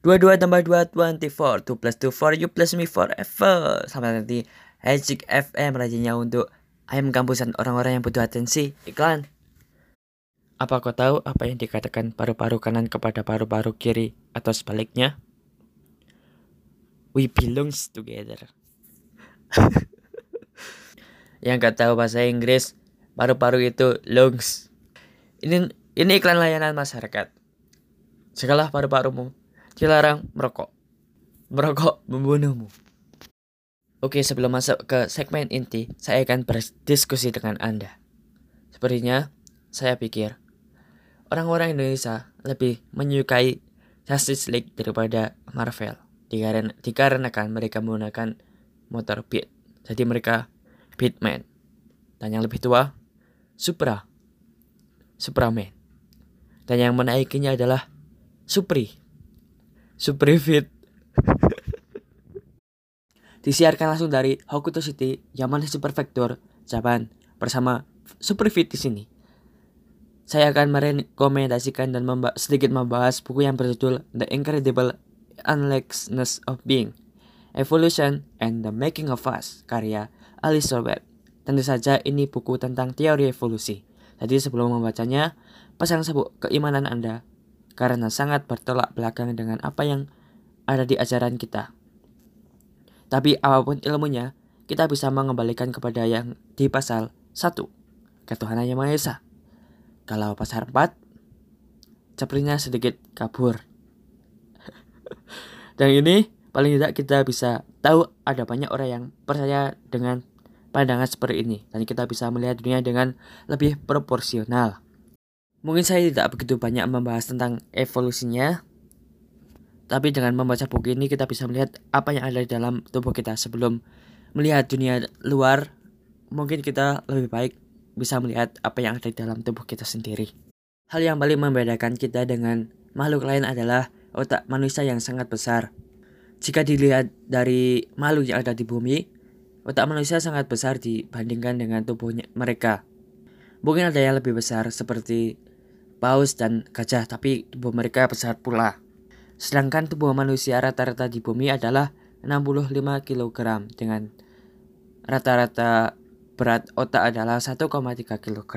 Dua dua tambah dua twenty four two plus two for you plus me forever sampai nanti Hejik FM rajinnya untuk ayam kampusan orang-orang yang butuh atensi iklan. Apa kau tahu apa yang dikatakan paru-paru kanan kepada paru-paru kiri atau sebaliknya? We belongs together. yang gak tahu bahasa Inggris, paru-paru itu lungs. Ini ini iklan layanan masyarakat. Segala paru-parumu dilarang merokok. Merokok membunuhmu. Oke, sebelum masuk ke segmen inti, saya akan berdiskusi dengan Anda. Sepertinya, saya pikir orang-orang Indonesia lebih menyukai Justice League daripada Marvel. Dikaren dikarenakan mereka menggunakan motor Beat. Jadi mereka Beatman. Dan yang lebih tua, Supra. Supraman. Dan yang menaikinya adalah Supri. Suprifit. Disiarkan langsung dari Hokuto City, Yamanashi Prefecture, Japan, bersama Suprifit di sini. Saya akan merekomendasikan dan memba sedikit membahas buku yang berjudul The Incredible Unlikeness of Being, Evolution and the Making of Us, karya Alice Robert. Tentu saja ini buku tentang teori evolusi. Jadi sebelum membacanya, pasang sabuk keimanan Anda karena sangat bertolak belakang dengan apa yang ada di ajaran kita. Tapi apa pun ilmunya, kita bisa mengembalikan kepada yang di pasal 1, ketuhanan yang Maha Esa. Kalau pasal 4, ceprinya sedikit kabur. Dan ini paling tidak kita bisa tahu ada banyak orang yang percaya dengan pandangan seperti ini dan kita bisa melihat dunia dengan lebih proporsional. Mungkin saya tidak begitu banyak membahas tentang evolusinya, tapi dengan membaca buku ini kita bisa melihat apa yang ada di dalam tubuh kita sebelum melihat dunia luar. Mungkin kita lebih baik bisa melihat apa yang ada di dalam tubuh kita sendiri. Hal yang paling membedakan kita dengan makhluk lain adalah otak manusia yang sangat besar. Jika dilihat dari makhluk yang ada di bumi, otak manusia sangat besar dibandingkan dengan tubuhnya mereka. Mungkin ada yang lebih besar seperti paus dan gajah, tapi tubuh mereka besar pula. Sedangkan tubuh manusia rata-rata di bumi adalah 65 kg dengan rata-rata berat otak adalah 1,3 kg.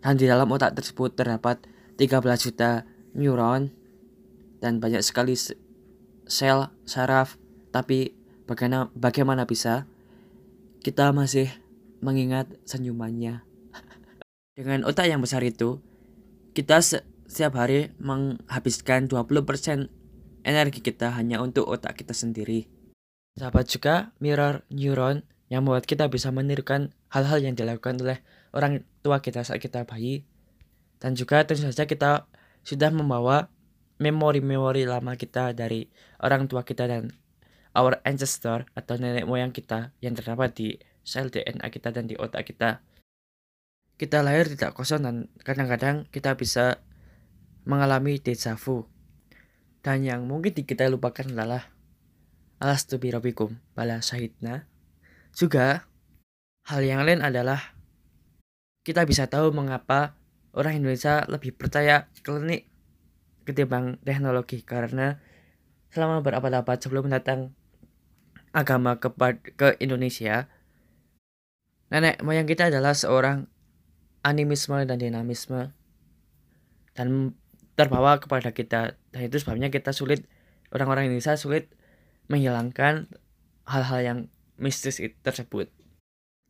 Dan di dalam otak tersebut terdapat 13 juta neuron dan banyak sekali sel saraf. Tapi bagaimana, bagaimana bisa kita masih mengingat senyumannya? Dengan otak yang besar itu, kita setiap hari menghabiskan 20% energi kita hanya untuk otak kita sendiri. Sahabat juga mirror neuron yang membuat kita bisa menirukan hal-hal yang dilakukan oleh orang tua kita saat kita bayi. Dan juga tentu saja kita sudah membawa memori-memori lama kita dari orang tua kita dan our ancestor atau nenek moyang kita yang terdapat di sel DNA kita dan di otak kita kita lahir tidak kosong dan kadang-kadang kita bisa mengalami deja vu. Dan yang mungkin kita lupakan adalah alastu birobikum bala syahidna. Juga hal yang lain adalah kita bisa tahu mengapa orang Indonesia lebih percaya klinik ketimbang teknologi karena selama berabad-abad sebelum datang agama ke, ke Indonesia. Nenek moyang kita adalah seorang animisme dan dinamisme. Dan terbawa kepada kita. Dan itu sebabnya kita sulit orang-orang Indonesia sulit menghilangkan hal-hal yang mistis tersebut.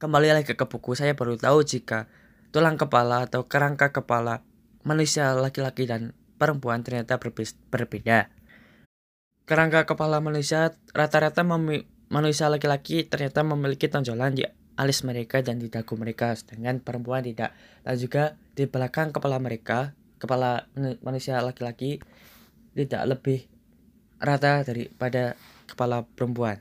Kembali lagi ke buku saya baru tahu jika tulang kepala atau kerangka kepala manusia laki-laki dan perempuan ternyata berbeda. Kerangka kepala manusia rata-rata manusia laki-laki ternyata memiliki tonjolan di alis mereka dan di dagu mereka sedangkan perempuan tidak. Dan juga di belakang kepala mereka kepala manusia laki-laki tidak lebih rata daripada kepala perempuan.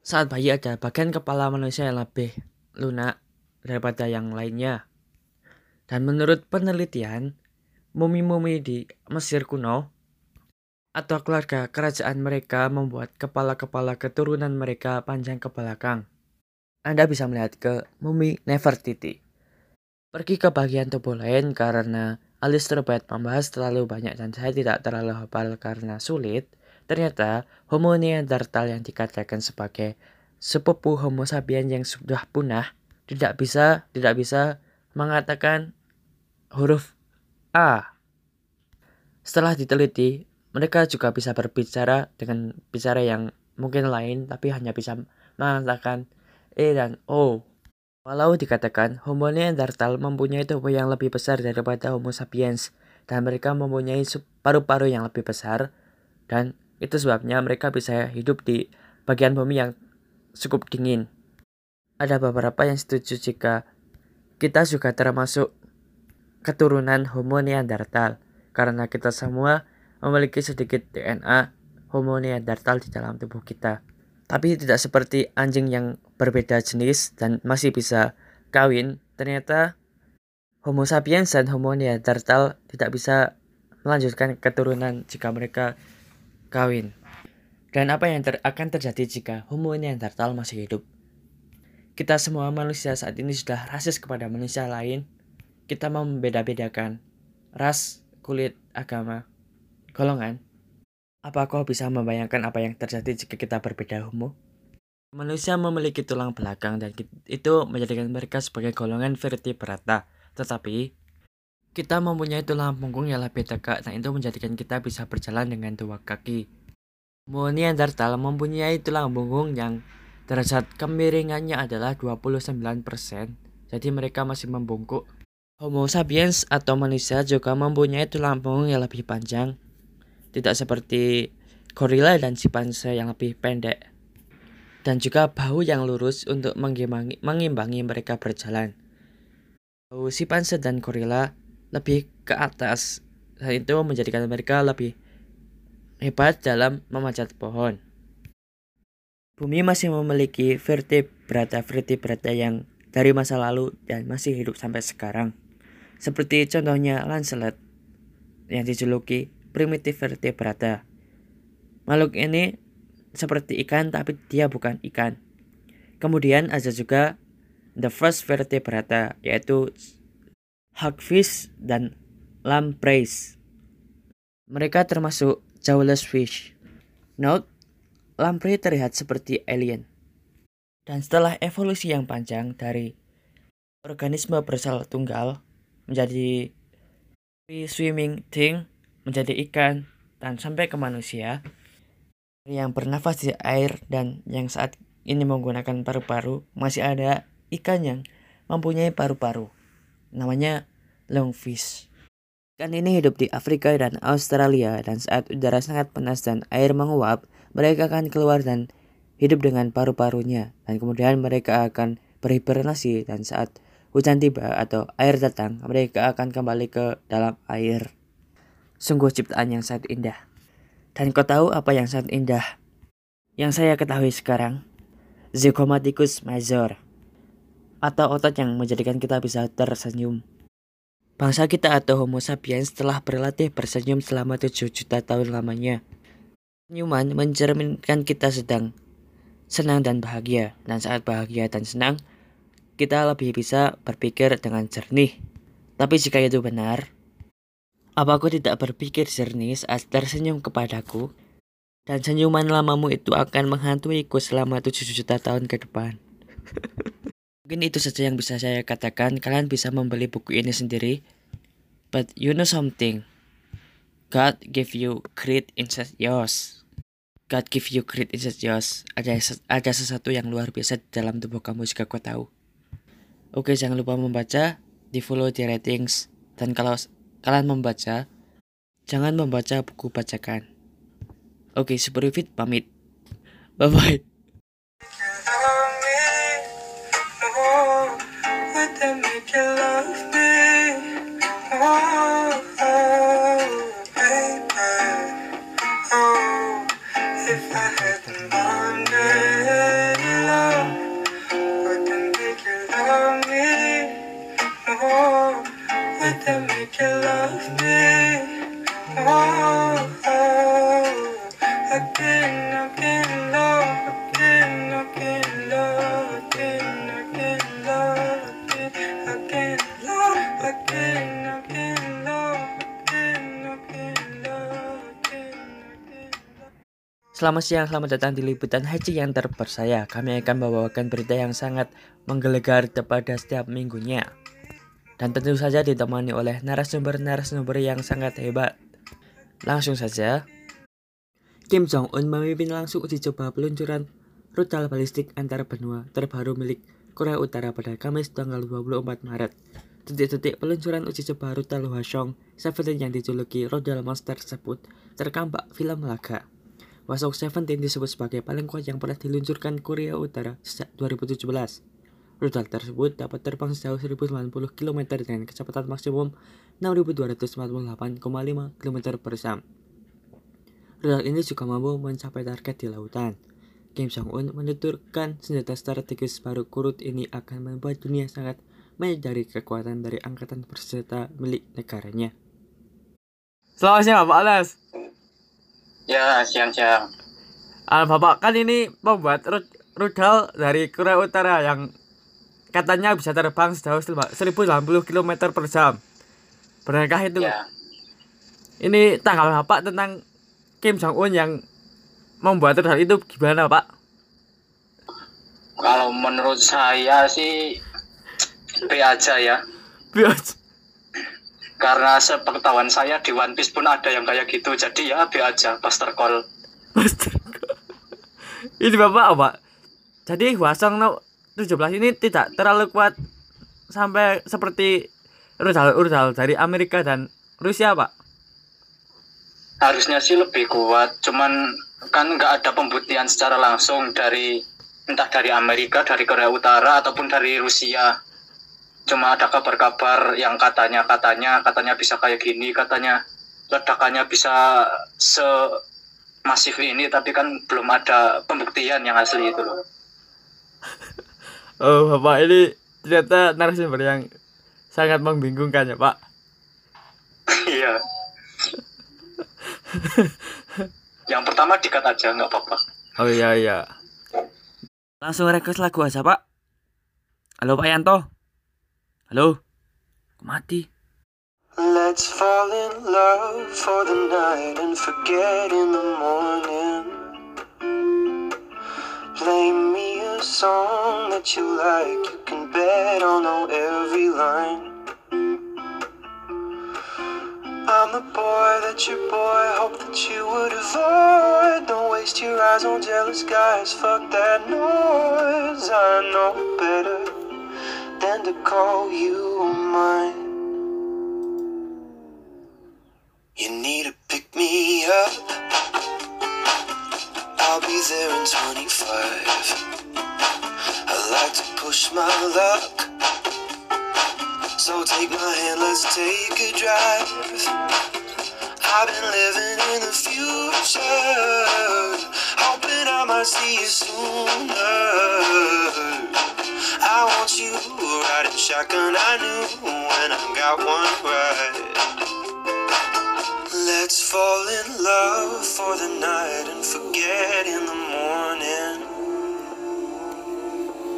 Saat bayi ada bagian kepala manusia yang lebih lunak daripada yang lainnya. Dan menurut penelitian mumi-mumi di Mesir kuno atau keluarga kerajaan mereka membuat kepala-kepala keturunan mereka panjang ke belakang. Anda bisa melihat ke mumi Nefertiti. Pergi ke bagian tubuh lain karena Alice Robert membahas terlalu banyak dan saya tidak terlalu hafal karena sulit, ternyata Homo neanderthal yang dikatakan sebagai sepupu Homo sapiens yang sudah punah tidak bisa tidak bisa mengatakan huruf A. Setelah diteliti, mereka juga bisa berbicara dengan bicara yang mungkin lain tapi hanya bisa mengatakan E dan O. Walau dikatakan Homo neanderthal mempunyai tubuh yang lebih besar daripada Homo sapiens dan mereka mempunyai paru-paru yang lebih besar dan itu sebabnya mereka bisa hidup di bagian bumi yang cukup dingin. Ada beberapa yang setuju jika kita juga termasuk keturunan Homo neanderthal karena kita semua memiliki sedikit DNA Homo neanderthal di dalam tubuh kita. Tapi tidak seperti anjing yang berbeda jenis dan masih bisa kawin, ternyata Homo sapiens dan Homo neanderthal tidak bisa melanjutkan keturunan jika mereka kawin. Dan apa yang ter akan terjadi jika Homo neanderthal masih hidup? Kita semua manusia saat ini sudah rasis kepada manusia lain. Kita mau membeda-bedakan ras, kulit, agama, golongan, apa kau bisa membayangkan apa yang terjadi jika kita berbeda homo? Manusia memiliki tulang belakang dan itu menjadikan mereka sebagai golongan vertebrata. Tetapi, kita mempunyai tulang punggung yang lebih tegak dan itu menjadikan kita bisa berjalan dengan dua kaki. Neanderthal mempunyai tulang punggung yang derajat kemiringannya adalah 29%, jadi mereka masih membungkuk. Homo sapiens atau manusia juga mempunyai tulang punggung yang lebih panjang tidak seperti gorila dan simpanse yang lebih pendek. Dan juga bahu yang lurus untuk mengimbangi, mereka berjalan. Bahu simpanse dan gorila lebih ke atas, dan itu menjadikan mereka lebih hebat dalam memanjat pohon. Bumi masih memiliki vertebrata-vertebrata yang dari masa lalu dan masih hidup sampai sekarang. Seperti contohnya Lancelot yang dijuluki primitif vertebrata. Makhluk ini seperti ikan tapi dia bukan ikan. Kemudian ada juga the first vertebrata yaitu hagfish dan lampreys. Mereka termasuk jawless fish. Note, lamprey terlihat seperti alien. Dan setelah evolusi yang panjang dari organisme bersel tunggal menjadi free swimming thing menjadi ikan, dan sampai ke manusia yang bernafas di air dan yang saat ini menggunakan paru-paru, masih ada ikan yang mempunyai paru-paru. Namanya lungfish. Ikan ini hidup di Afrika dan Australia dan saat udara sangat panas dan air menguap, mereka akan keluar dan hidup dengan paru-parunya dan kemudian mereka akan berhibernasi dan saat hujan tiba atau air datang, mereka akan kembali ke dalam air. Sungguh ciptaan yang sangat indah. Dan kau tahu apa yang sangat indah? Yang saya ketahui sekarang, Zygomaticus major, atau otot yang menjadikan kita bisa tersenyum. Bangsa kita atau Homo sapiens telah berlatih bersenyum selama 7 juta tahun lamanya. Senyuman mencerminkan kita sedang senang dan bahagia, dan saat bahagia dan senang, kita lebih bisa berpikir dengan jernih. Tapi jika itu benar, apa aku tidak berpikir jernih saat tersenyum kepadaku? Dan senyuman lamamu itu akan menghantuiku selama 7 juta tahun ke depan. Mungkin itu saja yang bisa saya katakan. Kalian bisa membeli buku ini sendiri. But you know something. God give you great inside yours. God give you great inside yours. Ada ada sesuatu yang luar biasa dalam tubuh kamu jika kau tahu. Oke, jangan lupa membaca, di follow di ratings, dan kalau kalian membaca, jangan membaca buku bacakan. Oke, Super Fit pamit. Bye-bye. Selamat siang, selamat datang di liputan haji yang terpercaya. Kami akan membawakan berita yang sangat menggelegar kepada setiap minggunya. Dan tentu saja ditemani oleh narasumber-narasumber yang sangat hebat. Langsung saja. Kim Jong-un memimpin langsung uji coba peluncuran rudal balistik antar benua terbaru milik Korea Utara pada Kamis tanggal 24 Maret. Detik-detik peluncuran uji coba rudal Hwasong 17 yang dijuluki rudal monster tersebut terekam film laga. Wasok 17 disebut sebagai paling kuat yang pernah diluncurkan Korea Utara sejak 2017. Rudal tersebut dapat terbang sejauh 1090 km dengan kecepatan maksimum 6248,5 km per jam. Rudal ini juga mampu mencapai target di lautan. Kim Jong-un menuturkan senjata strategis baru kurut ini akan membuat dunia sangat menyadari kekuatan dari angkatan bersenjata milik negaranya. Selamat siang Pak Anas. Ya, siang-siang. Ah, Bapak kan ini membuat rudal dari Korea Utara yang katanya bisa terbang sejauh 1080 km per jam. Benarkah itu? Ya. Ini tanggal Bapak tentang Kim Jong Un yang membuat rudal itu gimana Pak? Kalau menurut saya sih B aja ya. Biasa. Karena sepengetahuan saya di One Piece pun ada yang kayak gitu. Jadi ya B aja, Buster Call. Buster Call. ini Bapak apa? Jadi Hwasong no 17 ini tidak terlalu kuat sampai seperti rudal-rudal dari Amerika dan Rusia, Pak. Harusnya sih lebih kuat, cuman kan nggak ada pembuktian secara langsung dari entah dari Amerika, dari Korea Utara ataupun dari Rusia cuma ada kabar-kabar yang katanya katanya katanya bisa kayak gini katanya ledakannya bisa se masif ini tapi kan belum ada pembuktian yang asli itu loh. Oh bapak ini ternyata narasumber yang sangat membingungkan ya pak. Iya. Yang pertama dikat aja nggak apa-apa. Oh iya iya. Langsung request lagu aja pak. Halo pak Yanto Halo? Mati. Let's fall in love for the night and forget in the morning. Play me a song that you like, you can bet I'll know every line. I'm the boy that your boy hoped that you would avoid. Don't waste your eyes on jealous guys, fuck that noise. I know better. Than to call you mine. You need to pick me up. I'll be there in 25. I like to push my luck. So take my hand, let's take a drive. I've been living in the future, hoping I might see you sooner. I want you riding shotgun. I knew when I got one right. Let's fall in love for the night and forget in the morning.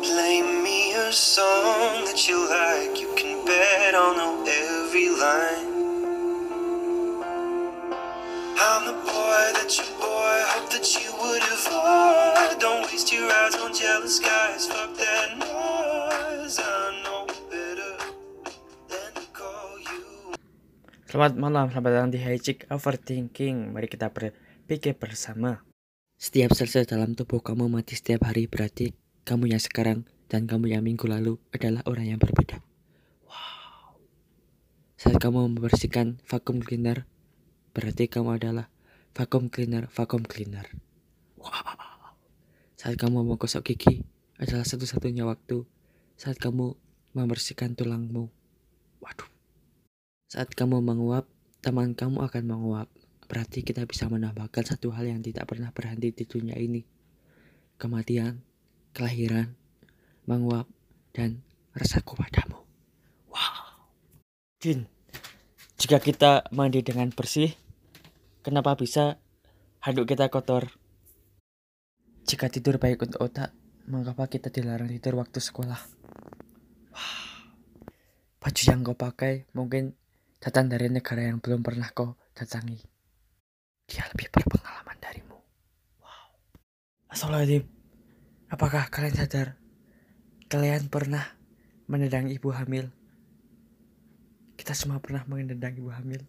Play me a song that you like. You can bet I'll know every line. I'm the boy that your boy hoped that you would avoid. Don't waste your eyes on jealous guys. Fuck that Selamat malam, selamat datang di Hijik Overthinking. Mari kita berpikir bersama. Setiap sel-sel dalam tubuh kamu mati setiap hari berarti kamu yang sekarang dan kamu yang minggu lalu adalah orang yang berbeda. Wow. Saat kamu membersihkan vakum cleaner, berarti kamu adalah vacuum cleaner, vacuum cleaner. Wow. Saat kamu menggosok gigi adalah satu-satunya waktu saat kamu membersihkan tulangmu. Waduh. Saat kamu menguap, teman kamu akan menguap. Berarti kita bisa menambahkan satu hal yang tidak pernah berhenti di dunia ini. Kematian, kelahiran, menguap, dan rasaku padamu. Wow. Jin, jika kita mandi dengan bersih, Kenapa bisa handuk kita kotor? Jika tidur baik untuk otak, mengapa kita dilarang tidur waktu sekolah? Wah, baju yang kau pakai mungkin datang dari negara yang belum pernah kau datangi. Dia lebih berpengalaman darimu. Wow. Astagfirullahaladzim. Apakah kalian sadar? Kalian pernah menendang ibu hamil? Kita semua pernah menendang ibu hamil.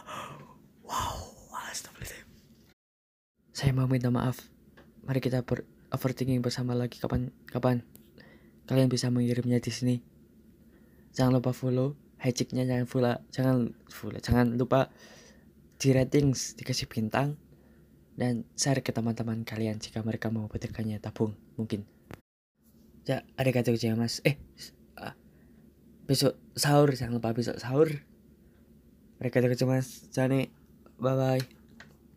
Wow, astagfirullahaladzim. Saya mau minta maaf. Mari kita ber overthinking bersama lagi kapan kapan kalian bisa mengirimnya di sini. Jangan lupa follow hashtagnya jangan follow jangan follow jangan lupa di ratings dikasih bintang dan share ke teman-teman kalian jika mereka mau petirkannya tabung mungkin. Ya ada kata ya mas. Eh ah, besok sahur jangan lupa besok sahur. Mereka kata mas. Jane bye bye